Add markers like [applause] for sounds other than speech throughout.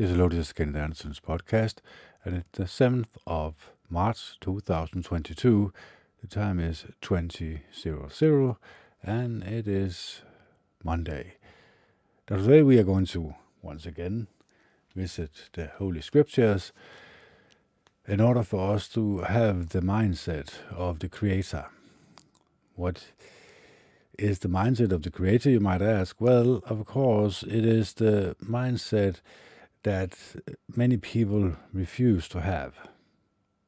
Is Lotus Kenneth Anderson's podcast, and it's the 7th of March 2022. The time is 20.00, and it is Monday. Now, today we are going to, once again, visit the Holy Scriptures in order for us to have the mindset of the Creator. What is the mindset of the Creator, you might ask? Well, of course, it is the mindset that many people refuse to have.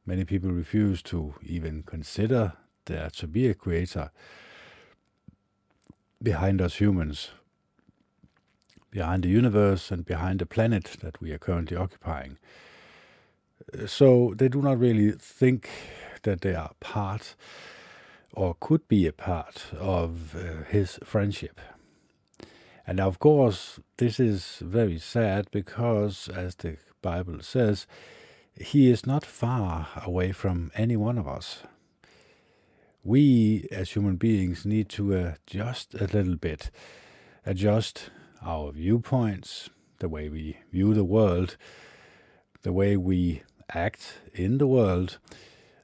Many people refuse to even consider there to be a creator behind us humans, behind the universe and behind the planet that we are currently occupying. So they do not really think that they are part or could be a part of uh, his friendship. And of course, this is very sad because, as the Bible says, he is not far away from any one of us. We, as human beings, need to adjust a little bit, adjust our viewpoints, the way we view the world, the way we act in the world,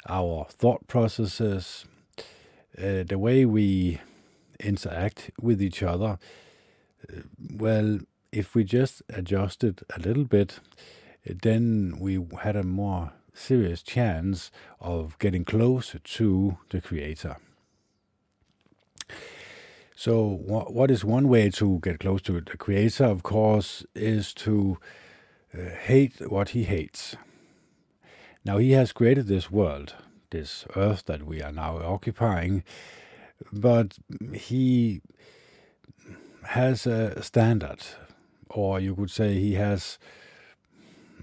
our thought processes, uh, the way we interact with each other well, if we just adjusted a little bit, then we had a more serious chance of getting closer to the Creator. So, what is one way to get close to the Creator? Of course, is to uh, hate what He hates. Now, He has created this world, this earth that we are now occupying, but He has a standard, or you could say he has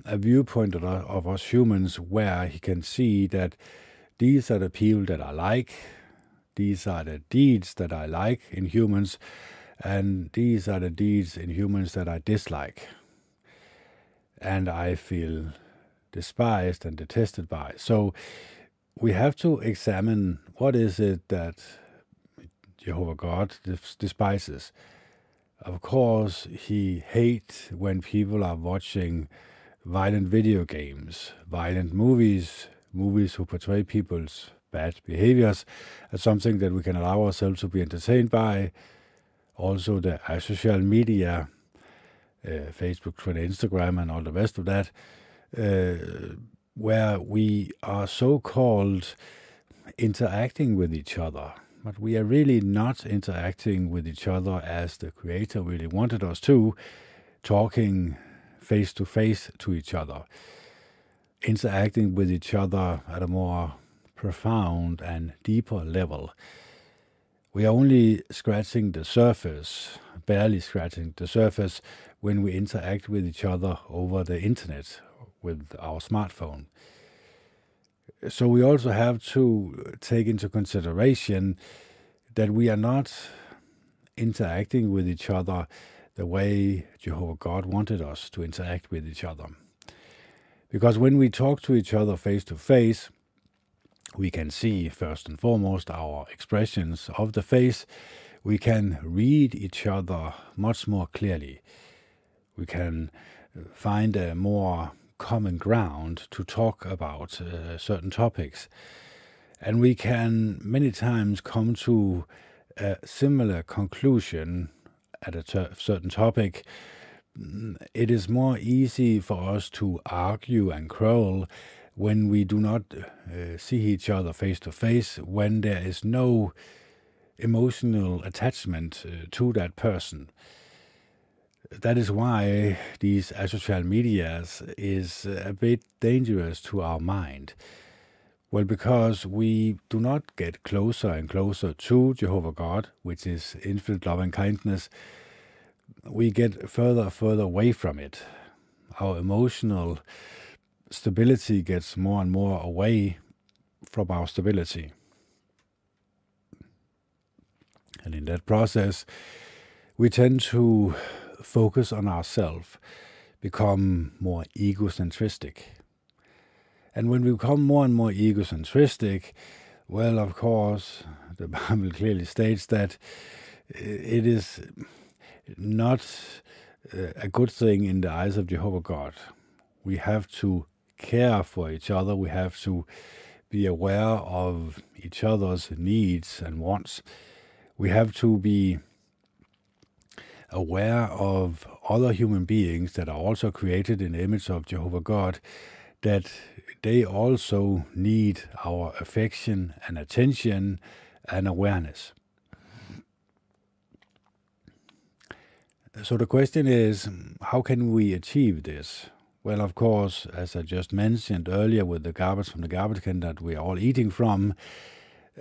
a viewpoint of us humans where he can see that these are the people that I like, these are the deeds that I like in humans, and these are the deeds in humans that I dislike. And I feel despised and detested by. So we have to examine what is it that Jehovah God despises of course, he hates when people are watching violent video games, violent movies, movies who portray people's bad behaviors as something that we can allow ourselves to be entertained by. Also, the social media, uh, Facebook, Twitter, Instagram, and all the rest of that, uh, where we are so called interacting with each other but we are really not interacting with each other as the Creator really wanted us to, talking face to face to each other, interacting with each other at a more profound and deeper level. We are only scratching the surface, barely scratching the surface, when we interact with each other over the internet with our smartphone so we also have to take into consideration that we are not interacting with each other the way Jehovah God wanted us to interact with each other. Because when we talk to each other face to face, we can see first and foremost our expressions of the face. We can read each other much more clearly. We can find a more common ground to talk about uh, certain topics. And we can many times come to a similar conclusion at a ter- certain topic. It is more easy for us to argue and quarrel when we do not uh, see each other face to face, when there is no emotional attachment uh, to that person that is why these social medias is a bit dangerous to our mind. Well, because we do not get closer and closer to Jehovah God, which is infinite love and kindness, we get further and further away from it. Our emotional stability gets more and more away from our stability. And in that process, we tend to focus on ourselves, become more egocentristic. And when we become more and more egocentristic, well, of course, [laughs] the Bible clearly states that it is not uh, a good thing in the eyes of Jehovah God. We have to care for each other. We have to be aware of each other's needs and wants. We have to be aware of other human beings that are also created in the image of Jehovah God, that they also need our affection and attention and awareness. So the question is, how can we achieve this? Well, of course, as I just mentioned earlier with the garbage from the garbage can that we are all eating from,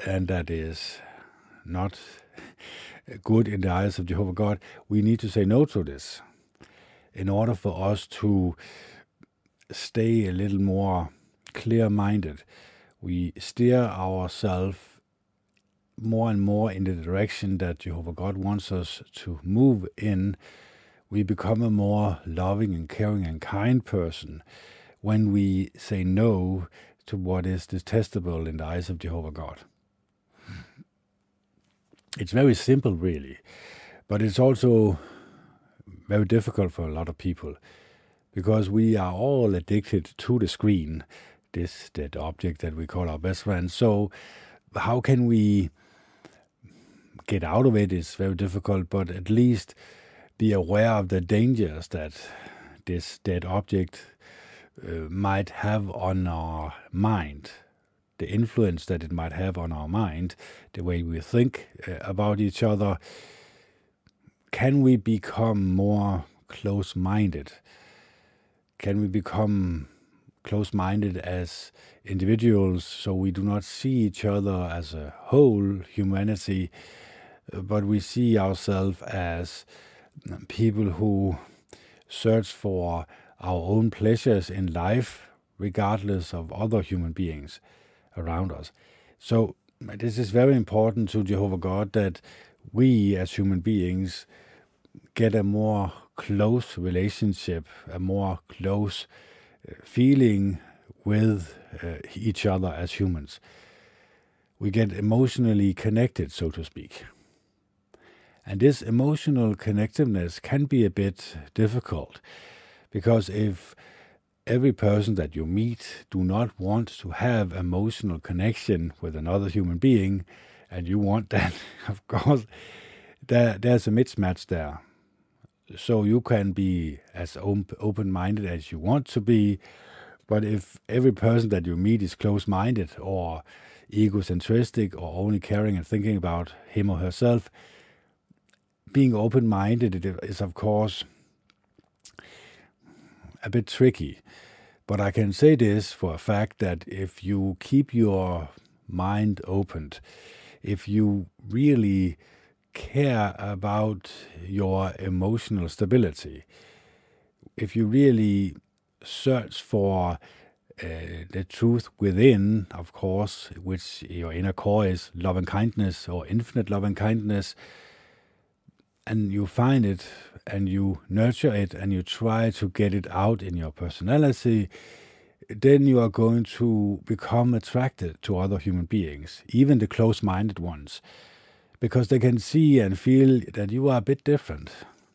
and that is not good in the eyes of Jehovah God, we need to say no to this in order for us to stay a little more clear minded. We steer ourselves more and more in the direction that Jehovah God wants us to move in we become a more loving and caring and kind person when we say no to what is detestable in the eyes of Jehovah God. It's very simple, really, but it's also very difficult for a lot of people because we are all addicted to the screen, this dead object that we call our best friend. So, how can we get out of it is very difficult, but at least be aware of the dangers that this dead object uh, might have on our mind, the influence that it might have on our mind, the way we think uh, about each other. Can we become more close minded? Can we become close minded as individuals so we do not see each other as a whole humanity, but we see ourselves as people who search for our own pleasures in life, regardless of other human beings around us. So, this is very important to Jehovah God that we as human beings get a more close relationship, a more close uh, feeling with uh, each other as humans. We get emotionally connected, so to speak. And this emotional connectiveness can be a bit difficult because if every person that you meet do not want to have emotional connection with another human being and you want that [laughs] of course there, there's a mismatch there. So you can be as open-minded as you want to be but if every person that you meet is close-minded or egocentristic or only caring and thinking about him or herself being open minded is, of course, a bit tricky. But I can say this for a fact that if you keep your mind opened, if you really care about your emotional stability, if you really search for uh, the truth within, of course, which your inner core is love and kindness or infinite love and kindness, and you find it and you nurture it and you try to get it out in your personality, then you are going to become attracted to other human beings, even the close minded ones, because they can see and feel that you are a bit different.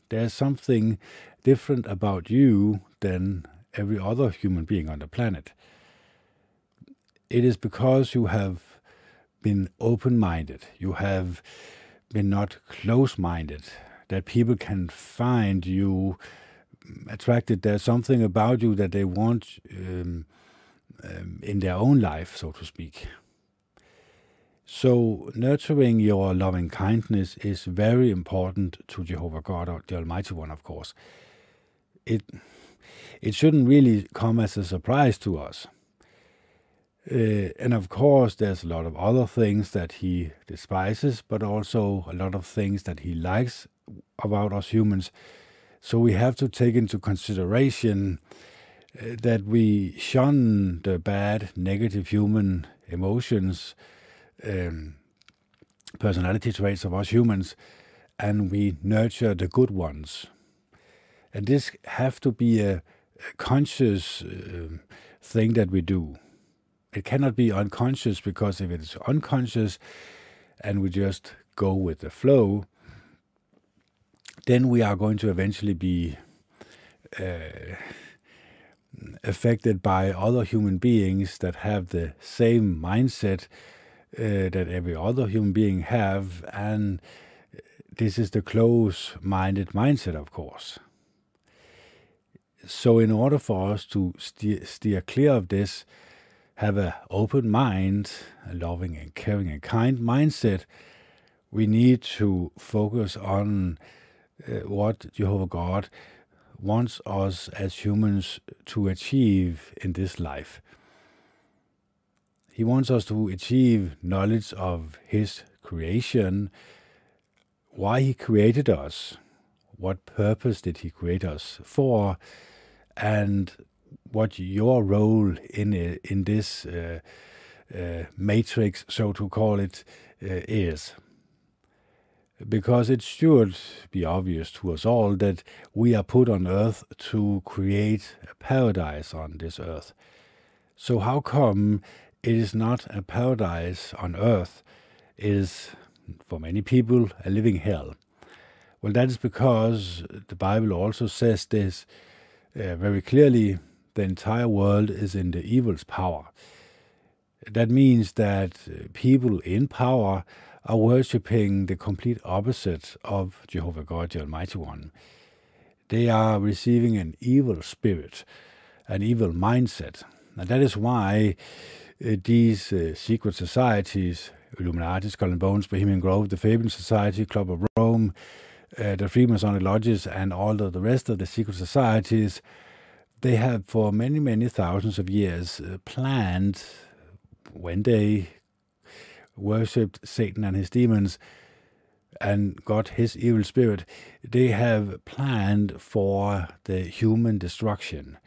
There's something different about you than every other human being on the planet. It is because you have been open minded, you have been not close minded, that people can find you attracted. There's something about you that they want um, um, in their own life, so to speak. So, nurturing your loving kindness is very important to Jehovah God, or the Almighty One, of course. It, it shouldn't really come as a surprise to us. Uh, and of course, there's a lot of other things that he despises, but also a lot of things that he likes about us humans. So we have to take into consideration uh, that we shun the bad, negative human emotions, um, personality traits of us humans, and we nurture the good ones. And this have to be a, a conscious uh, thing that we do it cannot be unconscious because if it's unconscious and we just go with the flow, then we are going to eventually be uh, affected by other human beings that have the same mindset uh, that every other human being have, and this is the close-minded mindset, of course. So, in order for us to steer, steer clear of this, have an open mind, a loving and caring and kind mindset, we need to focus on what Jehovah God wants us as humans to achieve in this life. He wants us to achieve knowledge of His creation, why He created us, what purpose did He create us for, and what your role in in this uh, uh, matrix, so to call it, uh, is because it should be obvious to us all that we are put on earth to create a paradise on this earth. So, how come it is not a paradise on earth? It is, for many people, a living hell. Well, that is because the Bible also says this uh, very clearly the entire world is in the evil's power. That means that people in power are worshipping the complete opposite of Jehovah God, the Almighty One. They are receiving an evil spirit, an evil mindset. And that is why uh, these uh, secret societies, Illuminati, Skull and Bones, Bohemian Grove, the Fabian Society, Club of Rome, uh, the Freemasonic lodges, and all of the rest of the secret societies, they have for many, many thousands of years uh, planned when they worshipped Satan and his demons and got his evil spirit, they have planned for the human destruction.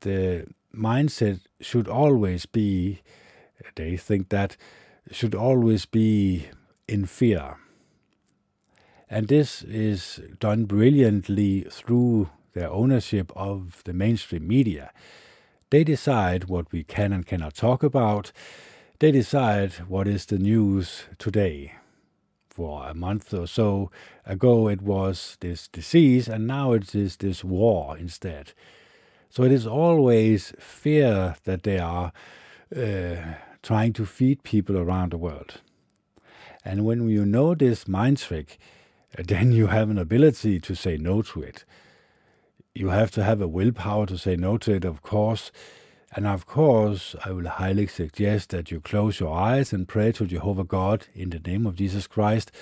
The mindset should always be, they think that, should always be in fear. And this is done brilliantly through their ownership of the mainstream media. They decide what we can and cannot talk about, they decide what is the news today. For a month or so ago, it was this disease, and now it is this war instead. So it is always fear that they are uh, trying to feed people around the world. And when you know this mind trick, [laughs] then you have an ability to say no to it. You have to have a willpower to say no to it, of course, and of course, I will highly suggest that you close your eyes and pray to Jehovah God in the name of Jesus Christ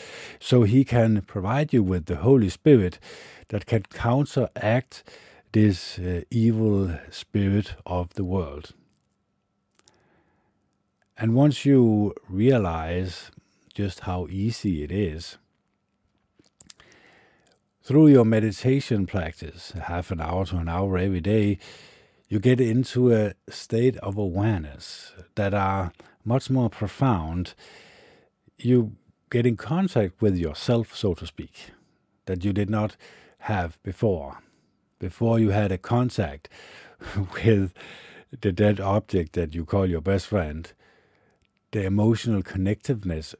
so he can provide you with the Holy Spirit that can counteract this uh, evil spirit of the world. And once you realize just how easy it is, through your meditation practice, half an hour to an hour every day, you get into a state of awareness that are much more profound. You get in contact with yourself, so to speak, that you did not have before. Before you had a contact [laughs] with the dead object that you call your best friend, the emotional connectiveness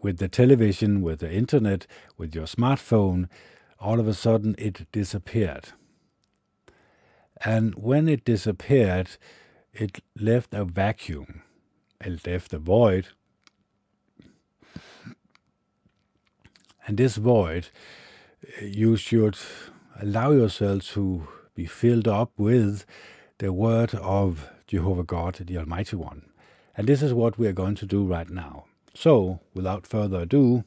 with the television, with the internet, with your smartphone, all of a sudden it disappeared. And when it disappeared, it left a vacuum. It left a void. And this void, you should allow yourself to be filled up with the word of Jehovah God, the Almighty One. And this is what we are going to do right now. So, without further ado,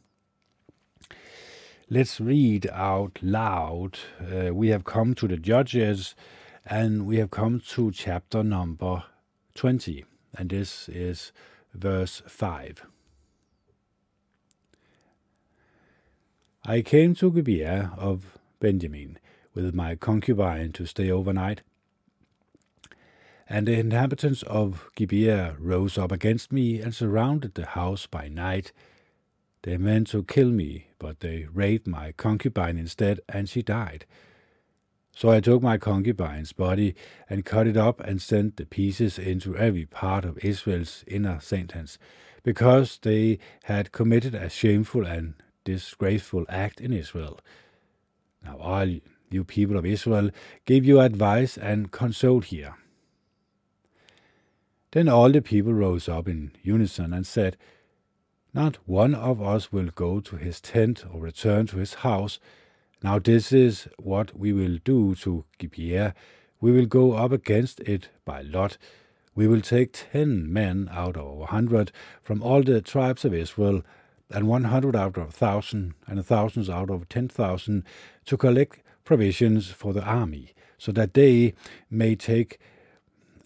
let's read out loud. Uh, we have come to the Judges and we have come to chapter number 20, and this is verse 5. I came to Gibeah of Benjamin with my concubine to stay overnight. And the inhabitants of Gibeah rose up against me and surrounded the house by night. They meant to kill me, but they raped my concubine instead, and she died. So I took my concubine's body and cut it up and sent the pieces into every part of Israel's inner sentence, because they had committed a shameful and disgraceful act in Israel. Now all you people of Israel give you advice and consult here. Then all the people rose up in unison and said, Not one of us will go to his tent or return to his house. Now this is what we will do to Gibeah. We will go up against it by lot. We will take ten men out of a hundred from all the tribes of Israel, and one hundred out of a thousand, and a thousand out of ten thousand, to collect provisions for the army, so that they may take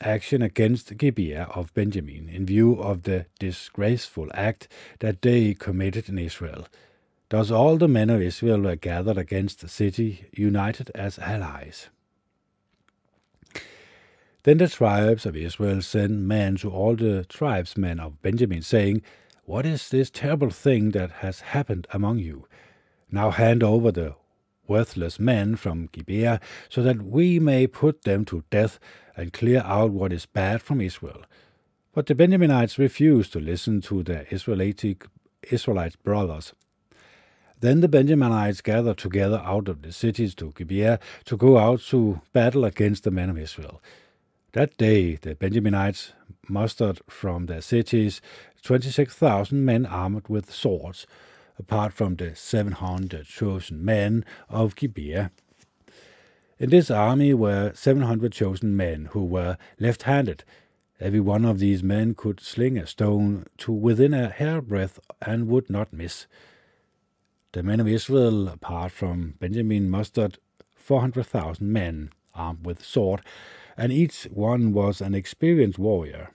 action against Gibeah of Benjamin in view of the disgraceful act that they committed in Israel. Thus all the men of Israel were gathered against the city, united as allies. Then the tribes of Israel sent men to all the tribesmen of Benjamin, saying, What is this terrible thing that has happened among you? Now hand over the worthless men from Gibeah, so that we may put them to death and clear out what is bad from Israel. But the Benjaminites refused to listen to their Israelite, Israelite brothers. Then the Benjaminites gathered together out of the cities to Gibeah to go out to battle against the men of Israel. That day the Benjaminites mustered from their cities 26,000 men armed with swords, apart from the 700 chosen men of Gibeah. In this army were 700 chosen men who were left handed. Every one of these men could sling a stone to within a hairbreadth and would not miss. The men of Israel, apart from Benjamin, mustered 400,000 men armed with sword and each one was an experienced warrior.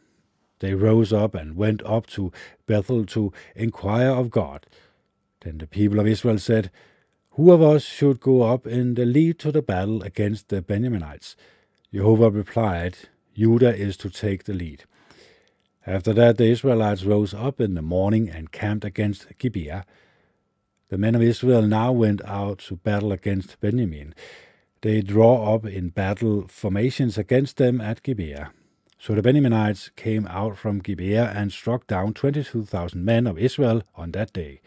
They rose up and went up to Bethel to inquire of God. Then the people of Israel said, Who of us should go up in the lead to the battle against the Benjaminites? Jehovah replied, Judah is to take the lead. After that, the Israelites rose up in the morning and camped against Gibeah. The men of Israel now went out to battle against Benjamin. They draw up in battle formations against them at Gibeah. So the Benjaminites came out from Gibeah and struck down 22,000 men of Israel on that day.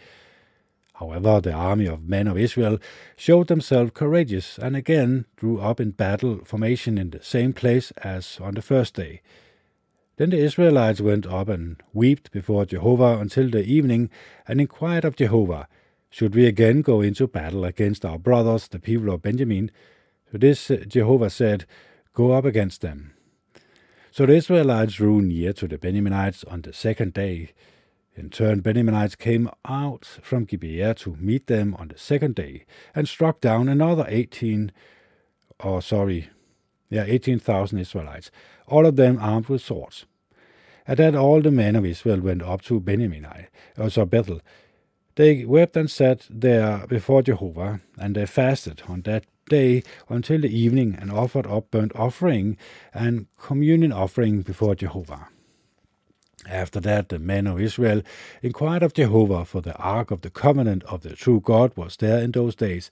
However, the army of men of Israel showed themselves courageous and again drew up in battle formation in the same place as on the first day. Then the Israelites went up and wept before Jehovah until the evening and inquired of Jehovah, Should we again go into battle against our brothers, the people of Benjamin? To this uh, Jehovah said, Go up against them. So the Israelites drew near to the Benjaminites on the second day. In turn, Benjaminites came out from Gibeah to meet them on the second day, and struck down another eighteen, or oh, sorry, yeah, eighteen thousand Israelites, all of them armed with swords. At that, all the men of Israel went up to Benjamin, also uh, Bethel. They wept and sat there before Jehovah, and they fasted on that day until the evening and offered up burnt offering and communion offering before Jehovah. After that, the men of Israel inquired of Jehovah, for the ark of the covenant of the true God was there in those days.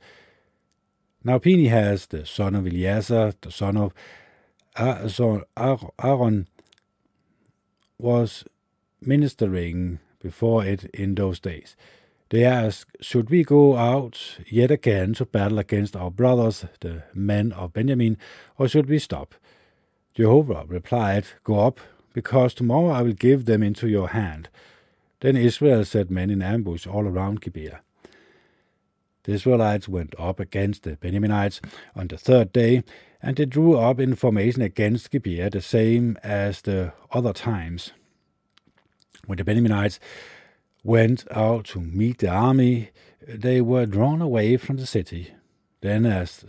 Now Phinehas, the son of Eleazar, the son of Aaron, was ministering before it in those days. They er asked, Should we go out yet again to battle against our brothers, the men of Benjamin, or should we stop? Jehovah replied, Go up, because tomorrow I will give them into your hand. Then Israel set men in ambush all around Gibeah. The Israelites went up against the Benjaminites on the third day, and they drew up in formation against Gibeah the same as the other times. When the Benjaminites went out to meet the army, they were drawn away from the city. Then, as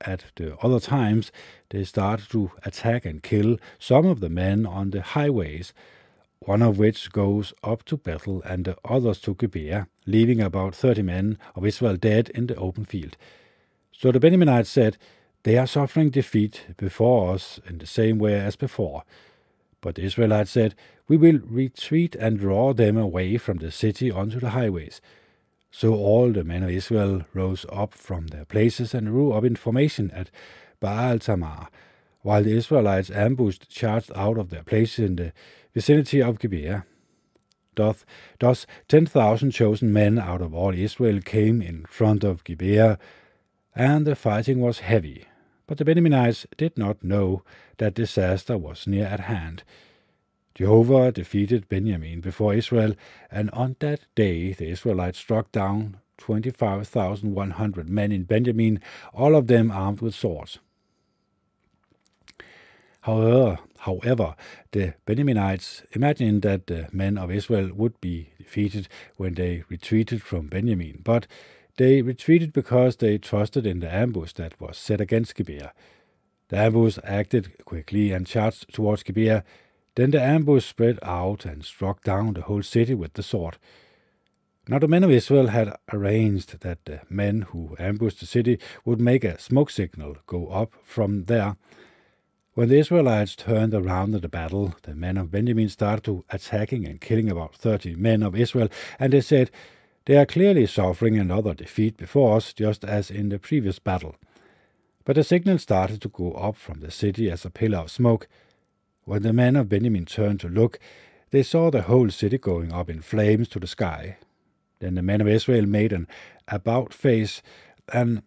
at the other times, they started to attack and kill some of the men on the highways, one of which goes up to Bethel and the others to Gibeah, leaving about thirty men of Israel dead in the open field. So the Benjaminites said, They are suffering defeat before us in the same way as before. But the Israelites said, We will retreat and draw them away from the city onto the highways. So all the men of Israel rose up from their places and drew up in formation at Baal Tamar, while the Israelites ambushed charged out of their places in the vicinity of Gibeah. Thus, thus ten thousand chosen men out of all Israel came in front of Gibeah, and the fighting was heavy. But the Benjaminites did not know that disaster was near at hand. Jehovah defeated Benjamin before Israel, and on that day the Israelites struck down 25,100 men in Benjamin, all of them armed with swords. However, however, the Benjaminites imagined that the men of Israel would be defeated when they retreated from Benjamin, but they retreated because they trusted in the ambush that was set against Gibeah. The ambush acted quickly and charged towards Gibeah. Then the ambush spread out and struck down the whole city with the sword. Now the men of Israel had arranged that the men who ambushed the city would make a smoke signal go up from there. When the Israelites turned around in the battle, the men of Benjamin started to attacking and killing about thirty men of Israel, and they said, They are clearly suffering another defeat before us, just as in the previous battle. But the signal started to go up from the city as a pillar of smoke. When the men of Benjamin turned to look, they saw the whole city going up in flames to the sky. Then the men of Israel made an about face, and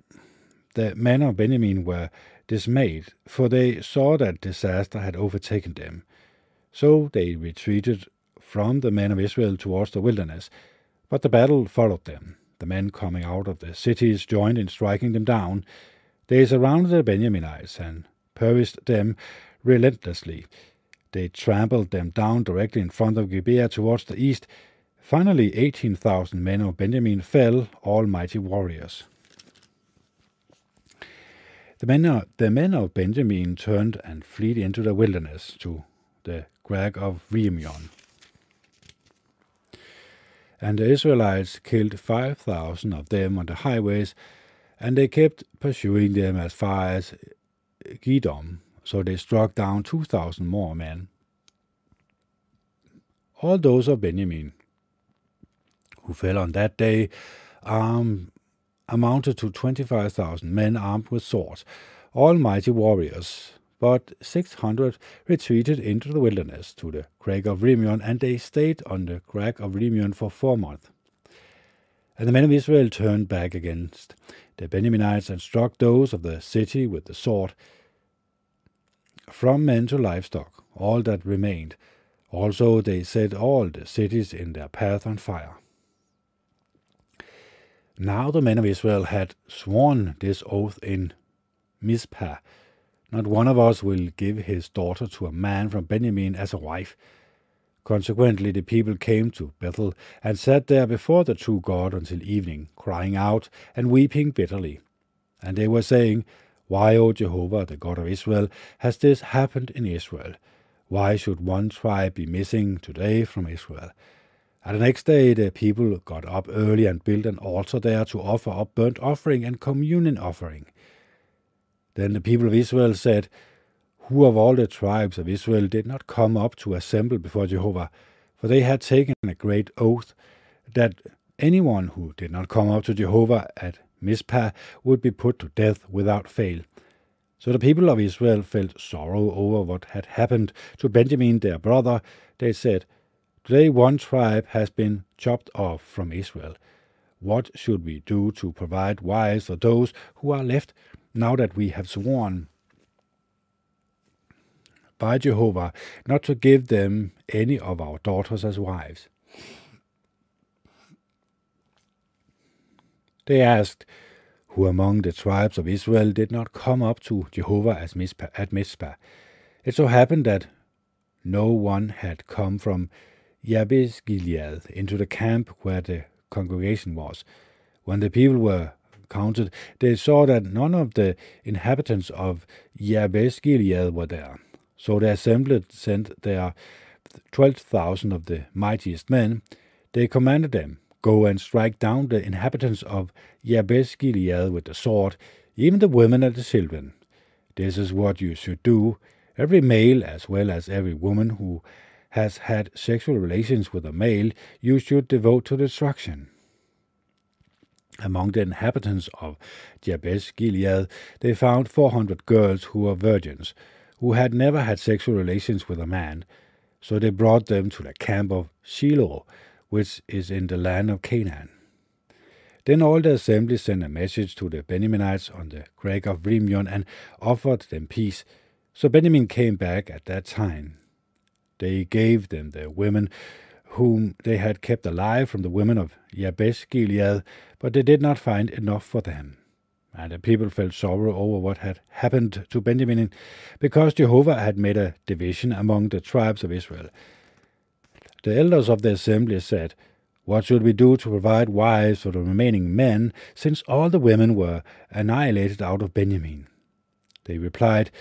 the men of Benjamin were dismayed, for they saw that disaster had overtaken them. So they retreated from the men of Israel towards the wilderness. But the battle followed them. The men coming out of the cities joined in striking them down. They surrounded the Benjaminites and pursued them relentlessly. They trampled them down directly in front of Gibeah towards the east, Finally, 18,000 men of Benjamin fell, all mighty warriors. The men, of, the men of Benjamin turned and fled into the wilderness to the crag of Rimmon. And the Israelites killed 5,000 of them on the highways, and they kept pursuing them as far as Gidom, so they struck down 2,000 more men. All those of Benjamin who fell on that day um, amounted to 25,000 men armed with swords, all mighty warriors. But 600 retreated into the wilderness to the crag of Rimmon, and they stayed on the crag of Rimmon for four months. And the men of Israel turned back against the Benjaminites and struck those of the city with the sword, from men to livestock, all that remained. Also they set all the cities in their path on fire. Now the men of Israel had sworn this oath in Mizpah Not one of us will give his daughter to a man from Benjamin as a wife. Consequently, the people came to Bethel and sat there before the true God until evening, crying out and weeping bitterly. And they were saying, Why, O Jehovah, the God of Israel, has this happened in Israel? Why should one tribe be missing today from Israel? And the next day the people got up early and built an altar there to offer up burnt offering and communion offering. Then the people of Israel said, Who of all the tribes of Israel did not come up to assemble before Jehovah? For they had taken a great oath that anyone who did not come up to Jehovah at Mizpah would be put to death without fail. So the people of Israel felt sorrow over what had happened to Benjamin their brother. They said, Today, one tribe has been chopped off from Israel. What should we do to provide wives for those who are left now that we have sworn by Jehovah not to give them any of our daughters as wives? They asked, Who among the tribes of Israel did not come up to Jehovah at Mizpah? It so happened that no one had come from Jabesh Gilead into the camp where the congregation was. When the people were counted, they er saw that none of the inhabitants of Jabesh Gilead were there. So the assembly sent their twelve thousand of the mightiest men. They commanded them, Go and strike down the inhabitants of Jabesh Gilead with the sword, even the women and the children. This is what you should do. Every male, as well as every woman who has had sexual relations with a male, you should devote to destruction. Among the inhabitants of Jabesh Gilead, they found 400 girls who were virgins, who had never had sexual relations with a man. So they brought them to the camp of Shiloh, which is in the land of Canaan. Then all the assembly sent a message to the Benjaminites on the crag of Rimmon and offered them peace. So Benjamin came back at that time. They gave them their women whom they had kept alive from the women of Jabesh Gilead, but they did not find enough for them. And the people felt sorrow over what had happened to Benjamin, because Jehovah had made a division among the tribes of Israel. The elders of the assembly said, What should we do to provide wives for the remaining men, since all the women were annihilated out of Benjamin? They replied,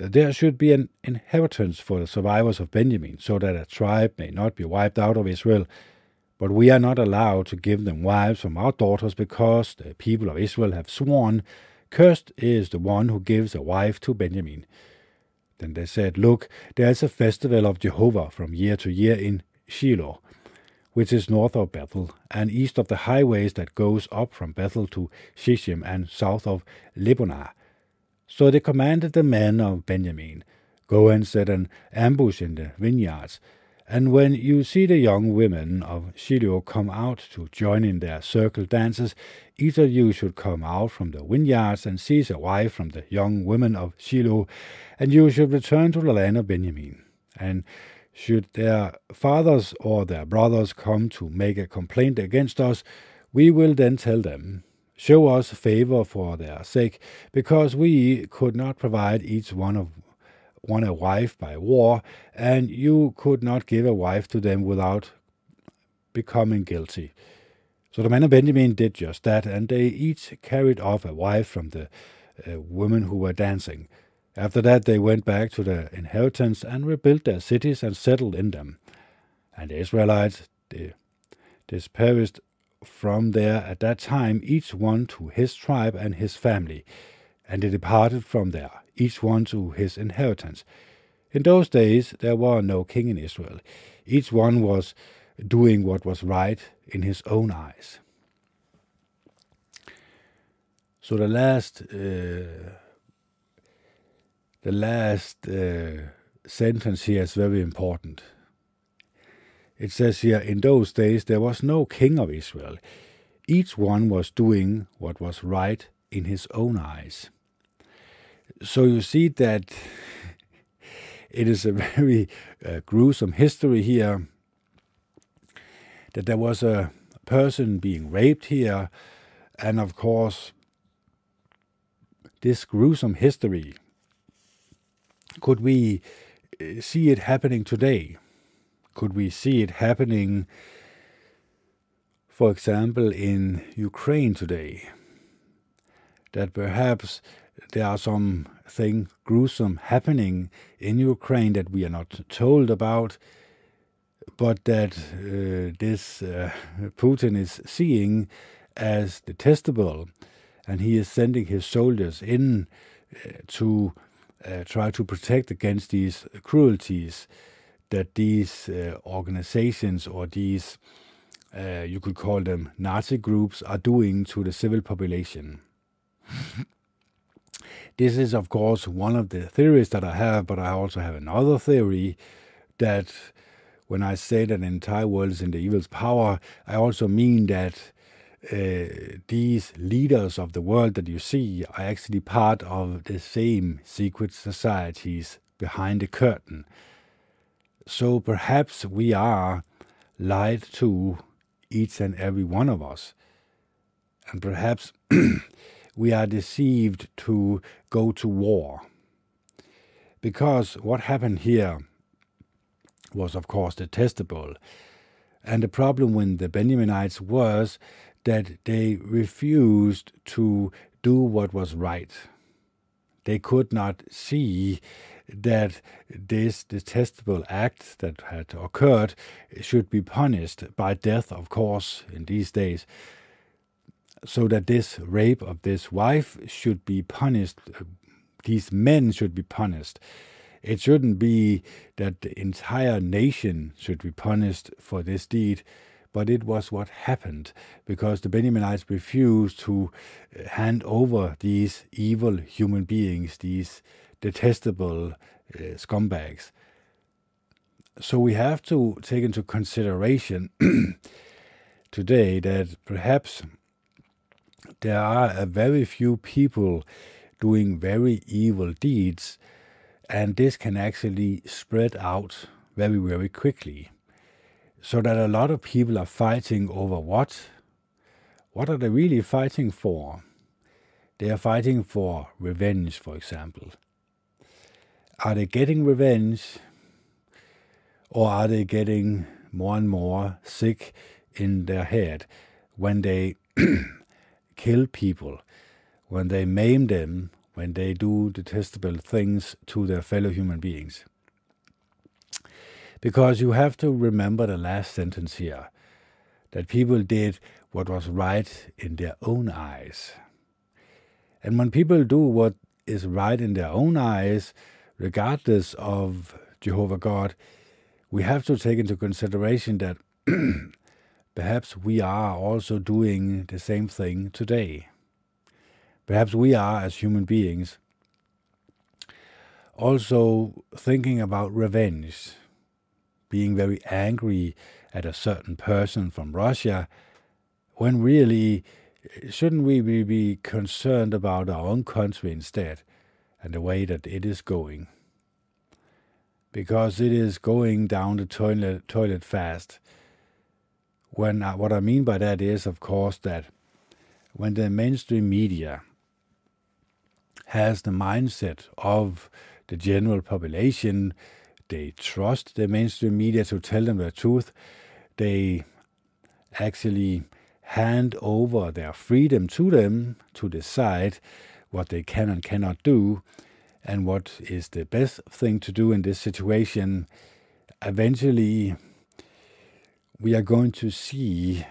Uh, there should be an inheritance for the survivors of Benjamin, so that a tribe may not be wiped out of Israel. But we are not allowed to give them wives from our daughters because the people of Israel have sworn, Cursed is the one who gives a wife to Benjamin. Then they said, Look, there is a festival of Jehovah from year to year in Shiloh, which is north of Bethel, and east of the highways that goes up from Bethel to Shechem, and south of Lebonah. So they commanded the men of Benjamin, Go and set an ambush in the vineyards, and when you see the young women of Shiloh come out to join in their circle dances, each of you should come out from the vineyards and seize a wife from the young women of Shiloh, and you should return to the land of Benjamin. And should their fathers or their brothers come to make a complaint against us, we will then tell them, show us favor for their sake, because we could not provide each one of one a wife by war, and you could not give a wife to them without becoming guilty. So the men of Benjamin did just that, and they each carried off a wife from the uh, women who were dancing. After that, they went back to their inheritance and rebuilt their cities and settled in them. And the Israelites they dispersed from there at that time, each one to his tribe and his family, and they departed from there, each one to his inheritance. In those days there was no king in Israel. Each one was doing what was right in his own eyes. So the last, uh, the last uh, sentence here is very important. It says here, in those days there was no king of Israel. Each one was doing what was right in his own eyes. So you see that [laughs] it is a [laughs] very uh, gruesome history here. That there was a person being raped here, and of course, this gruesome history could we uh, see it happening today? Could we see it happening, for example, in Ukraine today? That perhaps there are something gruesome happening in Ukraine that we are not told about, but that uh, this uh, Putin is seeing as detestable, and he is sending his soldiers in uh, to uh, try to protect against these cruelties that these uh, organizations or these, uh, you could call them Nazi groups, are doing to the civil population. this is, of course, one of the theories that I have, but I also have another theory that when I say that the entire world is in the evil's power, I also mean that uh, these leaders of the world that you see are actually part of the same secret societies behind the curtain so perhaps we are lied to, each and every one of us. And perhaps [clears throat] we are deceived to go to war. Because what happened here was, of course, detestable. And the problem with the Benjaminites was that they refused to do what was right. They could not see that this detestable act that had occurred should be punished by death, of course, in these days, so that this rape of this wife should be punished, uh, these men should be punished. It shouldn't be that the entire nation should be punished for this deed, but it was what happened because the Benjaminites refused to uh, hand over these evil human beings, these detestable uh, scumbags. So we have to take into consideration [clears throat] today that perhaps there are a very few people doing very evil deeds, and this can actually spread out very, very quickly. So that a lot of people are fighting over what? What are they really fighting for? They are fighting for revenge, for example. Are they getting revenge? Or are they getting more and more sick in their head when they [clears throat] kill people, when they maim them, when they do detestable things to their fellow human beings? Because you have to remember the last sentence here that people did what was right in their own eyes. And when people do what is right in their own eyes, regardless of Jehovah God, we have to take into consideration that [clears throat] perhaps we are also doing the same thing today. Perhaps we are, as human beings, also thinking about revenge, being very angry at a certain person from Russia, when really, shouldn't we be concerned about our own country instead and the way that it is going? Because it is going down the toilet, toilet fast. When uh, what I mean by that is, of course, that when the mainstream media has the mindset of the general population they trust the mainstream media to tell them the truth. They actually hand over their freedom to them to decide what they can and cannot do and what is the best thing to do in this situation. Eventually, we are going to see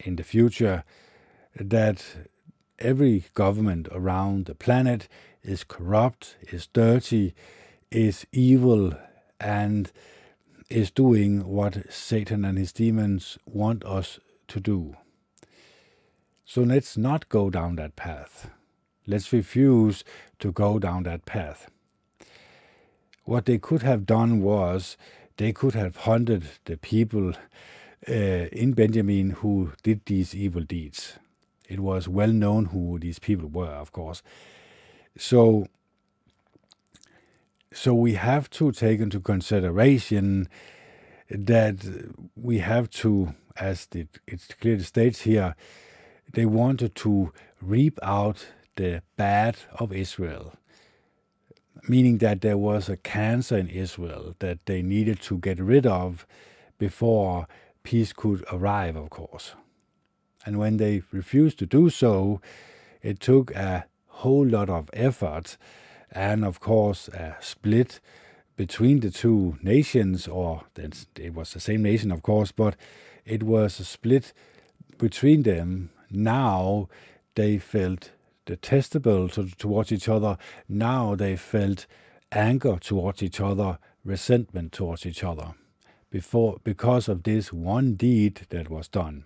in the future that every government around the planet is corrupt, is dirty, is evil and is doing what Satan and his demons want us to do. So let's not go down that path. Let's refuse to go down that path. What they could have done was they could have hunted the people uh, in Benjamin who did these evil deeds. It was well known who these people were, of course. So so we have to take into consideration that we have to, as it, it clearly states here, they wanted to reap out the bad of Israel, meaning that there was a cancer in Israel that they needed to get rid of before peace could arrive, of course. And when they refused to do so, it took a whole lot of effort and of course a split between the two nations, or it was the same nation, of course, but it was a split between them. Now they felt detestable to, towards each other. Now they felt anger towards each other, resentment towards each other, before because of this one deed that was done.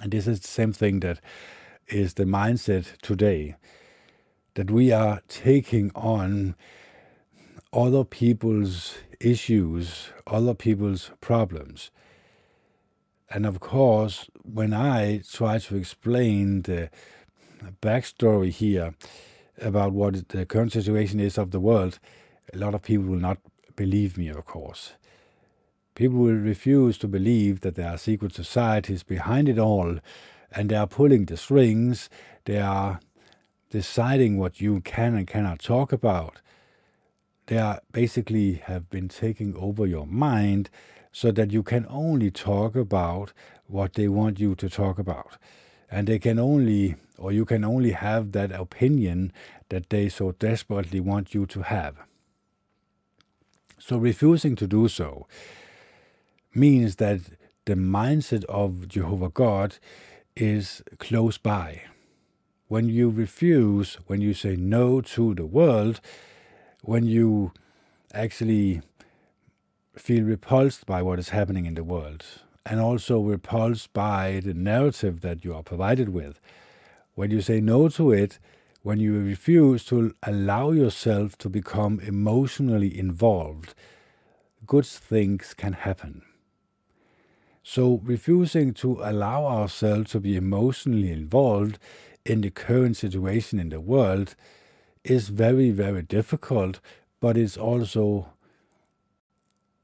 And this is the same thing that is the mindset today that we are taking on other people's issues, other people's problems. And of course, when I try to explain the backstory here about what the current situation is of the world, a lot of people will not believe me, of course. People will refuse to believe that there are secret societies behind it all and they are pulling the strings. They are deciding what you can and cannot talk about. They are basically have been taking over your mind so that you can only talk about what they want you to talk about. And they can only, or you can only have that opinion that they so desperately want you to have. So refusing to do so means that the mindset of Jehovah God is close by. When you refuse, when you say no to the world, when you actually feel repulsed by what is happening in the world, and also repulsed by the narrative that you are provided with, when you say no to it, when you refuse to allow yourself to become emotionally involved, good things can happen. So, refusing to allow ourselves to be emotionally involved in the current situation in the world is very, very difficult, but it's also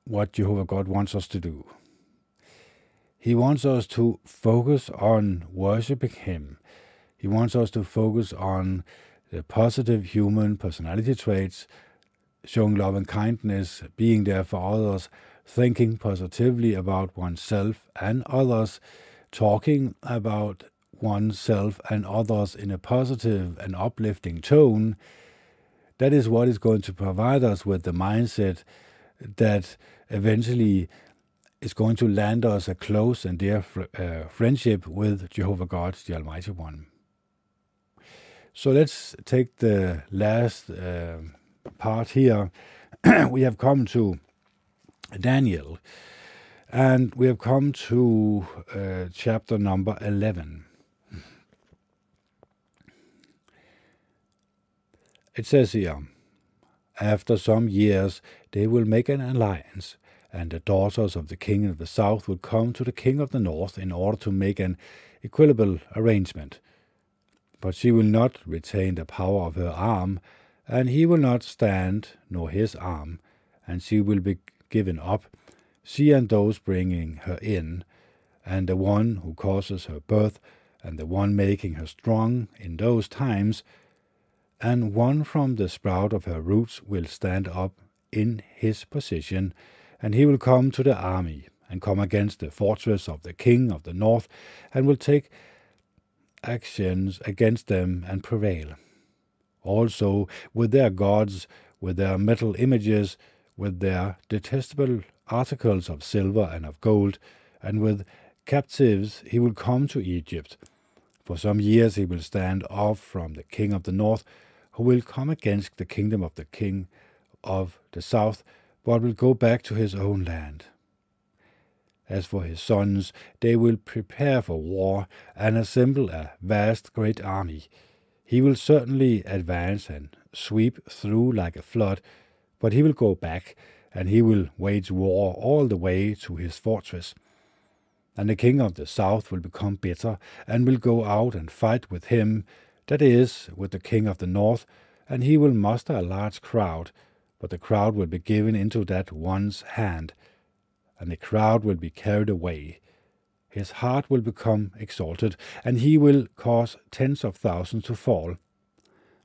what Jehovah God wants us to do. He wants us to focus on worshiping Him. He wants us to focus on the positive human personality traits, showing love and kindness, being there for others, thinking positively about oneself and others, talking about oneself and others in a positive and uplifting tone. That is what is going to provide us with the mindset that eventually is going to land us a close and dear uh, friendship with Jehovah God, the Almighty One. So let's take the last uh, part here. [clears throat] we have come to Daniel, and we have come to uh, chapter number 11. It says here, after some years, they will make an alliance and the daughters of the king of the south will come to the king of the north in order to make an equitable arrangement. But she will not retain the power of her arm, and he will not stand, nor his arm, and she will be given up, she and those bringing her in, and the one who causes her birth, and the one making her strong in those times, and one from the sprout of her roots will stand up in his position, and he will come to the army, and come against the fortress of the king of the north, and will take actions against them and prevail. Also, with their gods, with their metal images, with their detestable articles of silver and of gold, and with captives he will come to Egypt. For some years he will stand off from the king of the north, who will come against the kingdom of the king of the south, but will go back to his own land. As for his sons, they will prepare for war and assemble a vast great army. He will certainly advance and sweep through like a flood, but he will go back, and he will wage war all the way to his fortress. And the king of the south will become bitter, and will go out and fight with him, that is, with the king of the north, and he will muster a large crowd, but the crowd will be given into that one's hand, and the crowd will be carried away. His heart will become exalted, and he will cause tens of thousands to fall,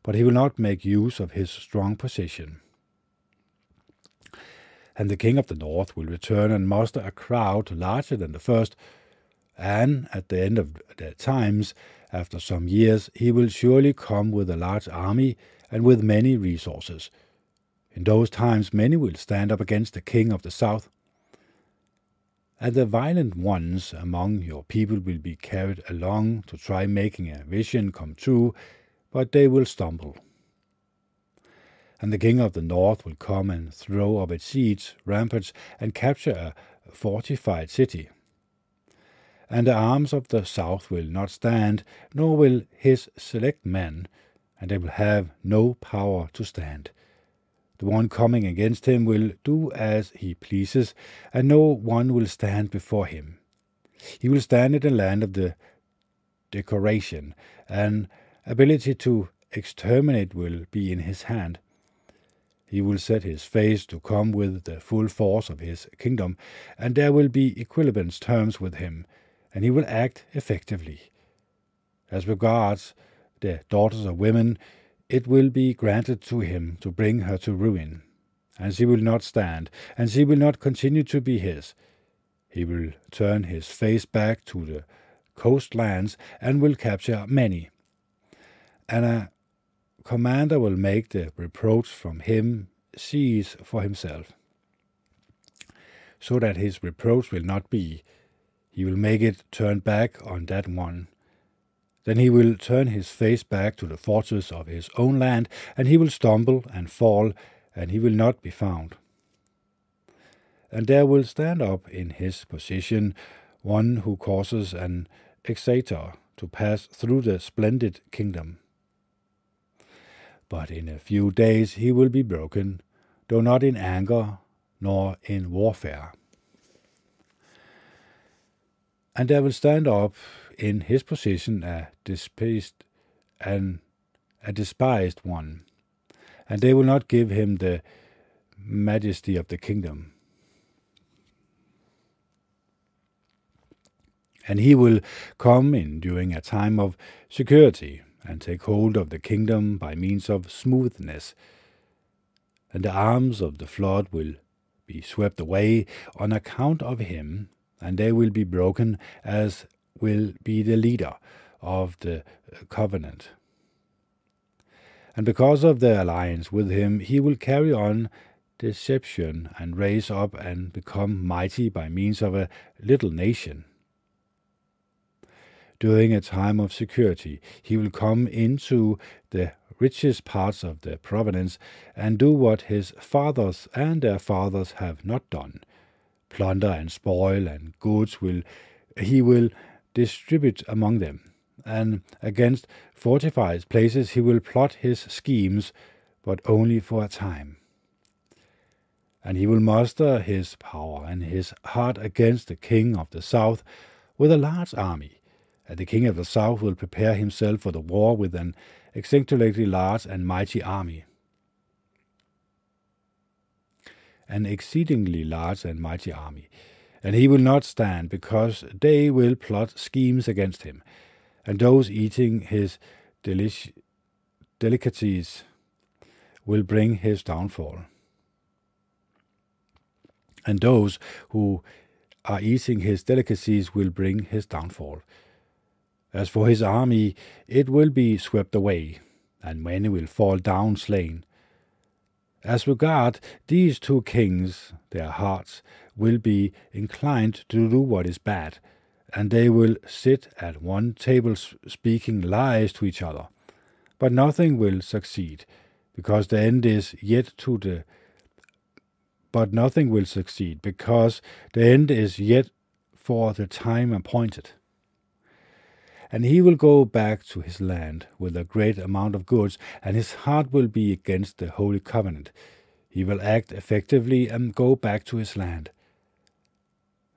but he will not make use of his strong position. And the king of the north will return and muster a crowd larger than the first, and at the end of their times, after some years, he will surely come with a large army and with many resources. In those times many will stand up against the king of the south, and the violent ones among your people will be carried along to try making a vision come true, but they will stumble. And the king of the north will come and throw up its siege ramparts and capture a fortified city. And the arms of the south will not stand, nor will his select men, and they will have no power to stand. The one coming against him will do as he pleases, and no one will stand before him. He will stand in the land of the decoration, and ability to exterminate will be in his hand. He will set his face to come with the full force of his kingdom, and there will be equivalent terms with him, and he will act effectively. As regards the daughters of women, it will be granted to him to bring her to ruin, and she will not stand, and she will not continue to be his. He will turn his face back to the coastlands and will capture many. And a commander will make the reproach from him cease for himself, so that his reproach will not be. He will make it turn back on that one then he will turn his face back to the fortress of his own land, and he will stumble and fall, and he will not be found. And there will stand up in his position one who causes an exactor to pass through the splendid kingdom. But in a few days he will be broken, though not in anger nor in warfare. And there will stand up in his position a despised and a despised one, and they will not give him the majesty of the kingdom. And he will come in during a time of security and take hold of the kingdom by means of smoothness. And the arms of the flood will be swept away on account of him, and they will be broken as will be the leader of the covenant. And because of the alliance with him, he will carry on deception and raise up and become mighty by means of a little nation. During a time of security, he will come into the richest parts of the province and do what his fathers and their fathers have not done. Plunder and spoil and goods will he will distribute among them, and against fortified places he will plot his schemes, but only for a time. And he will muster his power and his heart against the king of the south with a large army, and the king of the south will prepare himself for the war with an exceedingly large and mighty army. An exceedingly large and mighty army and he will not stand, because they will plot schemes against him, and those eating his delic- delicacies will bring his downfall. And those who are eating his delicacies will bring his downfall. As for his army, it will be swept away, and many will fall down slain. As regard these two kings, their hearts will be inclined to do what is bad, and they will sit at one table speaking lies to each other. But nothing will succeed, because the end is yet to the but nothing will succeed, because the end is yet for the time appointed. And he will go back to his land with a great amount of goods, and his heart will be against the holy covenant. He will act effectively and go back to his land.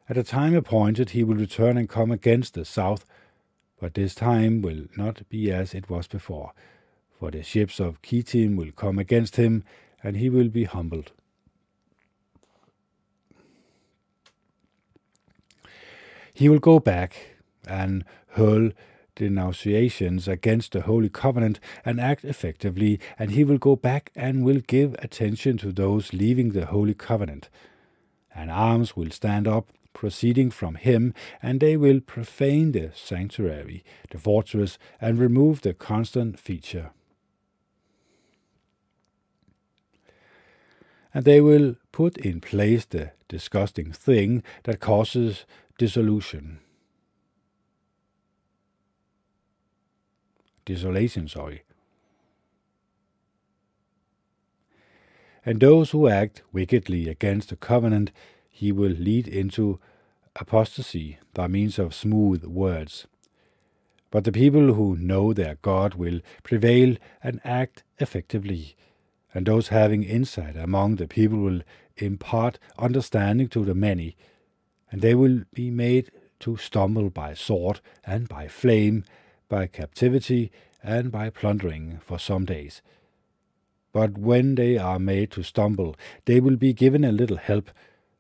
At a time appointed, he will return and come against the south, but this time will not be as it was before, for the ships of Kittim will come against him, and he will be humbled. He will go back and hurl denunciations against the Holy Covenant and act effectively, and he will go back and will give attention to those leaving the Holy Covenant. And arms will stand up proceeding from him, and they will profane the sanctuary, the fortress, and remove the constant feature. And they will put in place the disgusting thing that causes dissolution. Desolation, sorry. And those who act wickedly against the covenant he will lead into apostasy by means of smooth words. But the people who know their God will prevail and act effectively, and those having insight among the people will impart understanding to the many, and they will be made to stumble by sword and by flame, by captivity and by plundering for some days. But when they are made to stumble, they will be given a little help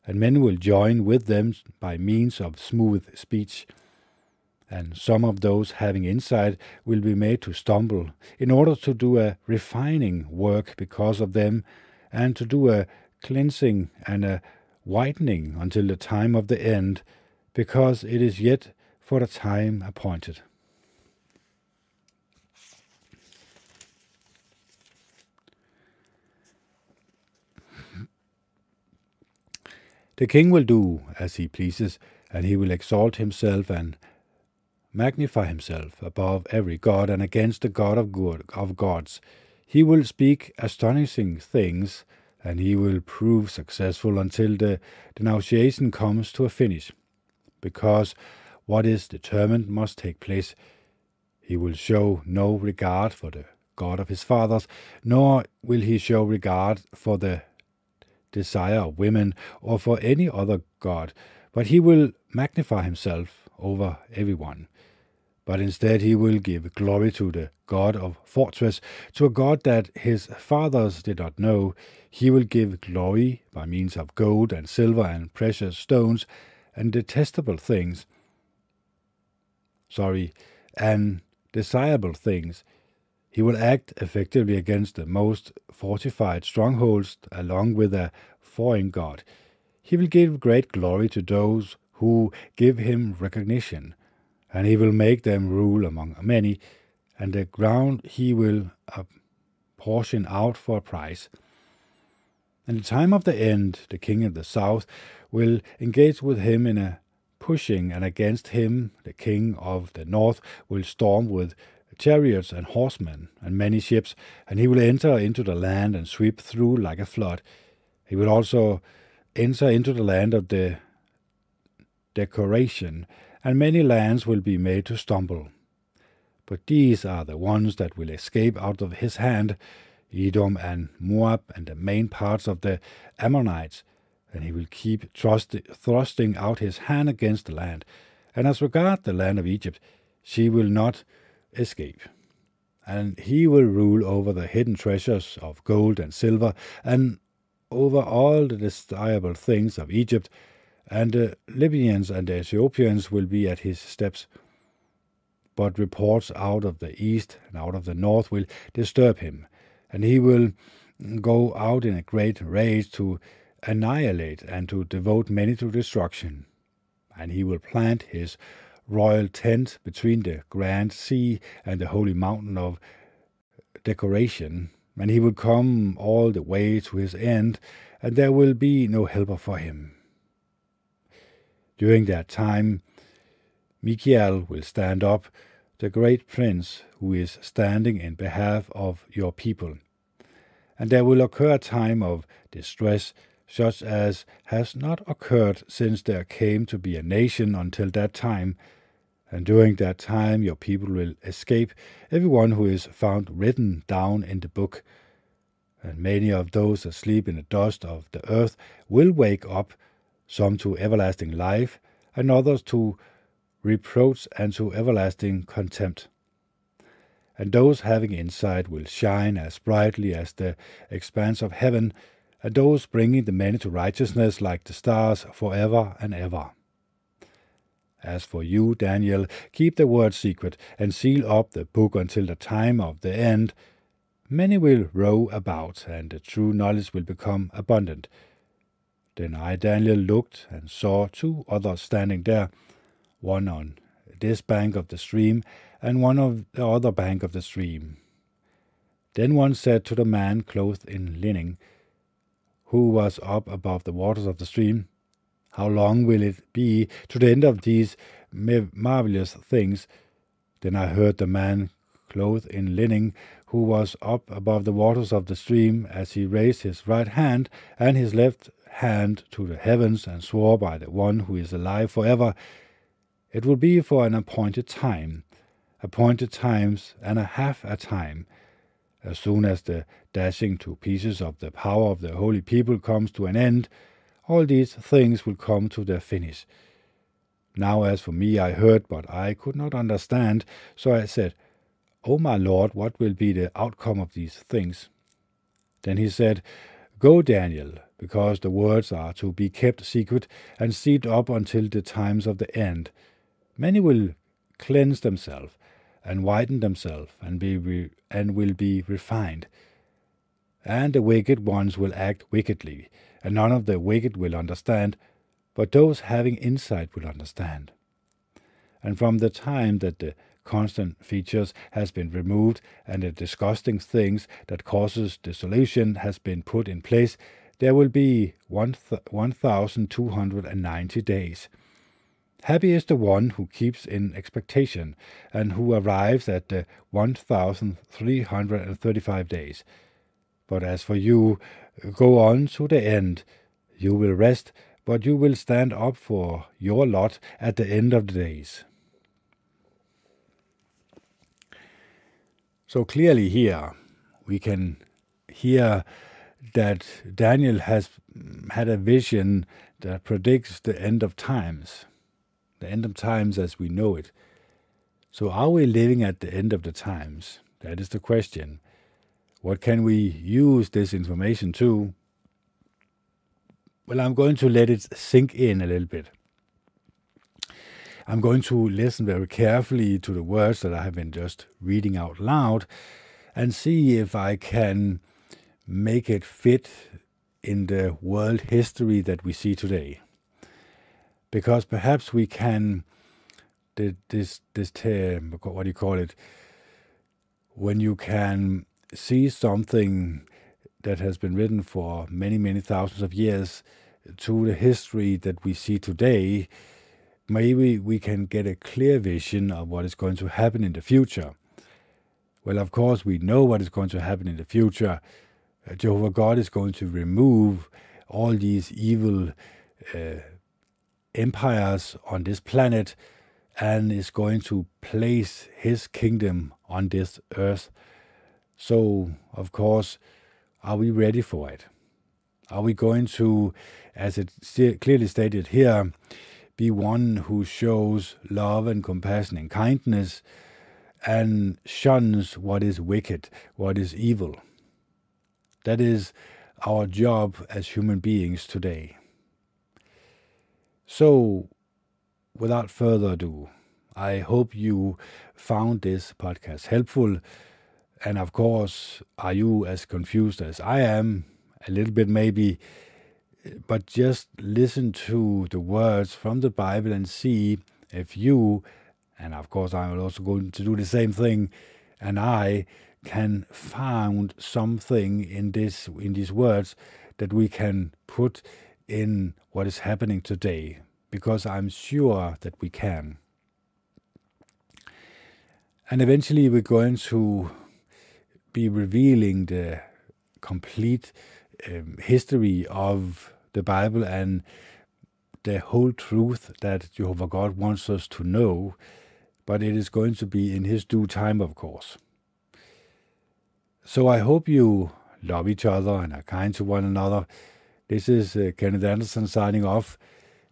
and men will join with them by means of smooth speech. And some of those having insight will be made to stumble, in order to do a refining work because of them, and to do a cleansing and a whitening until the time of the end, because it is yet for the time appointed. The king will do as he pleases, and he will exalt himself and magnify himself above every god and against the God of good of gods. He will speak astonishing things, and he will prove successful until the denunciation comes to a finish. Because what is determined must take place. He will show no regard for the God of his fathers, nor will he show regard for the desire of women or for any other god, but he will magnify himself over everyone. But instead, he will give glory to the God of fortress, to a God that his fathers did not know. He will give glory by means of gold and silver and precious stones and detestable things. Sorry, and desirable things. He will act effectively against the most fortified strongholds along with a foreign God. He will give great glory to those who give him recognition, and he will make them rule among many, and the ground he will portion out for a price. In the time of the end, the king of the south will engage with him in a pushing, and against him the king of the north will storm with chariots and horsemen and many ships, and he will enter into the land and sweep through like a flood. He will also enter into the land of the decoration, and many lands will be made to stumble. But these are the ones that will escape out of his hand Edom and Moab and the main parts of the Ammonites, and he will keep thrusting out his hand against the land. And as regard the land of Egypt, she will not escape. And he will rule over the hidden treasures of gold and silver, and over all the desirable things of Egypt, and the Libyans and the Ethiopians will be at his steps. But reports out of the east and out of the north will disturb him, and he will go out in a great rage to annihilate and to devote many to destruction. And he will plant his royal tent between the grand sea and the holy mountain of decoration, and he will come all the way to his end, and there will be no helper for him. During that time, Michael will stand up, the great prince who is standing in behalf of your people. And there will occur a time of distress such as has not occurred since there came to be a nation until that time. And during that time your people will escape, everyone who is found written down in the book. And many of those asleep in the dust of the earth will wake up, some to everlasting life, and others to reproach and to everlasting contempt. And those having insight will shine as brightly as the expanse of heaven, and those bringing the many to righteousness like the stars forever and ever. As for you, Daniel, keep the word secret, and seal up the book until the time of the end. Many will row about, and the true knowledge will become abundant. Then I, Daniel, looked and saw two others standing there, one on this bank of the stream, and one on the other bank of the stream. Then one said to the man clothed in linen, who was up above the waters of the stream. How long will it be to the end of these marvelous things? Then I heard the man clothed in linen, who was up above the waters of the stream, as he raised his right hand and his left hand to the heavens, and swore by the one who is alive forever, it will be for an appointed time, appointed times and a half a time, as soon as the dashing to pieces of the power of the holy people comes to an end, all these things will come to their finish. Now, as for me, I heard, but I could not understand, so I said, O my Lord, what will be the outcome of these things? Then he said, Go, Daniel, because the words are to be kept secret and sealed up until the times of the end. Many will cleanse themselves and widen themselves and be re- and will be refined. And the wicked ones will act wickedly, and none of the wicked will understand, but those having insight will understand. And from the time that the constant features has been removed and the disgusting things that causes dissolution has been put in place, there will be 1,290 days. Happy is the one who keeps in expectation, and who arrives at uh, the 1,335 days. But as for you, go on to the end. You will rest, but you will stand up for your lot at the end of the days. So clearly, here we can hear that Daniel has mm, had a vision that predicts the end of times the end of times as we know it. So, are we living at the end of the times? That is the question. What can we use this information to? Well, I'm going to let it sink in a little bit. I'm going to listen very carefully to the words that I have been just reading out loud and see if I can make it fit in the world history that we see today. Because perhaps we can, this, this term, what do you call it, when you can see something that has been written for many, many thousands of years to the history that we see today, maybe we can get a clear vision of what is going to happen in the future. Well, of course, we know what is going to happen in the future. Uh, Jehovah God is going to remove all these evil uh, empires on this planet and is going to place his kingdom on this earth. So, of course, are we ready for it? Are we going to, as it clearly stated here, be one who shows love and compassion and kindness and shuns what is wicked, what is evil? That is our job as human beings today. So, without further ado, I hope you found this podcast helpful. And of course, are you as confused as I am? A little bit, maybe. But just listen to the words from the Bible and see if you, and of course, I'm also going to do the same thing, and I can find something in this in these words that we can put in what is happening today because I'm sure that we can. And eventually we're going to be revealing the complete um, history of the Bible and the whole truth that Jehovah God wants us to know, but it is going to be in His due time, of course. So I hope you love each other and are kind to one another. This is uh, Kenneth Anderson signing off.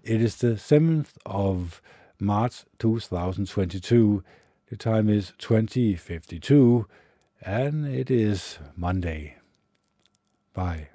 It is the 7th of March 2022. The time is 2052 and it is Monday. Bye.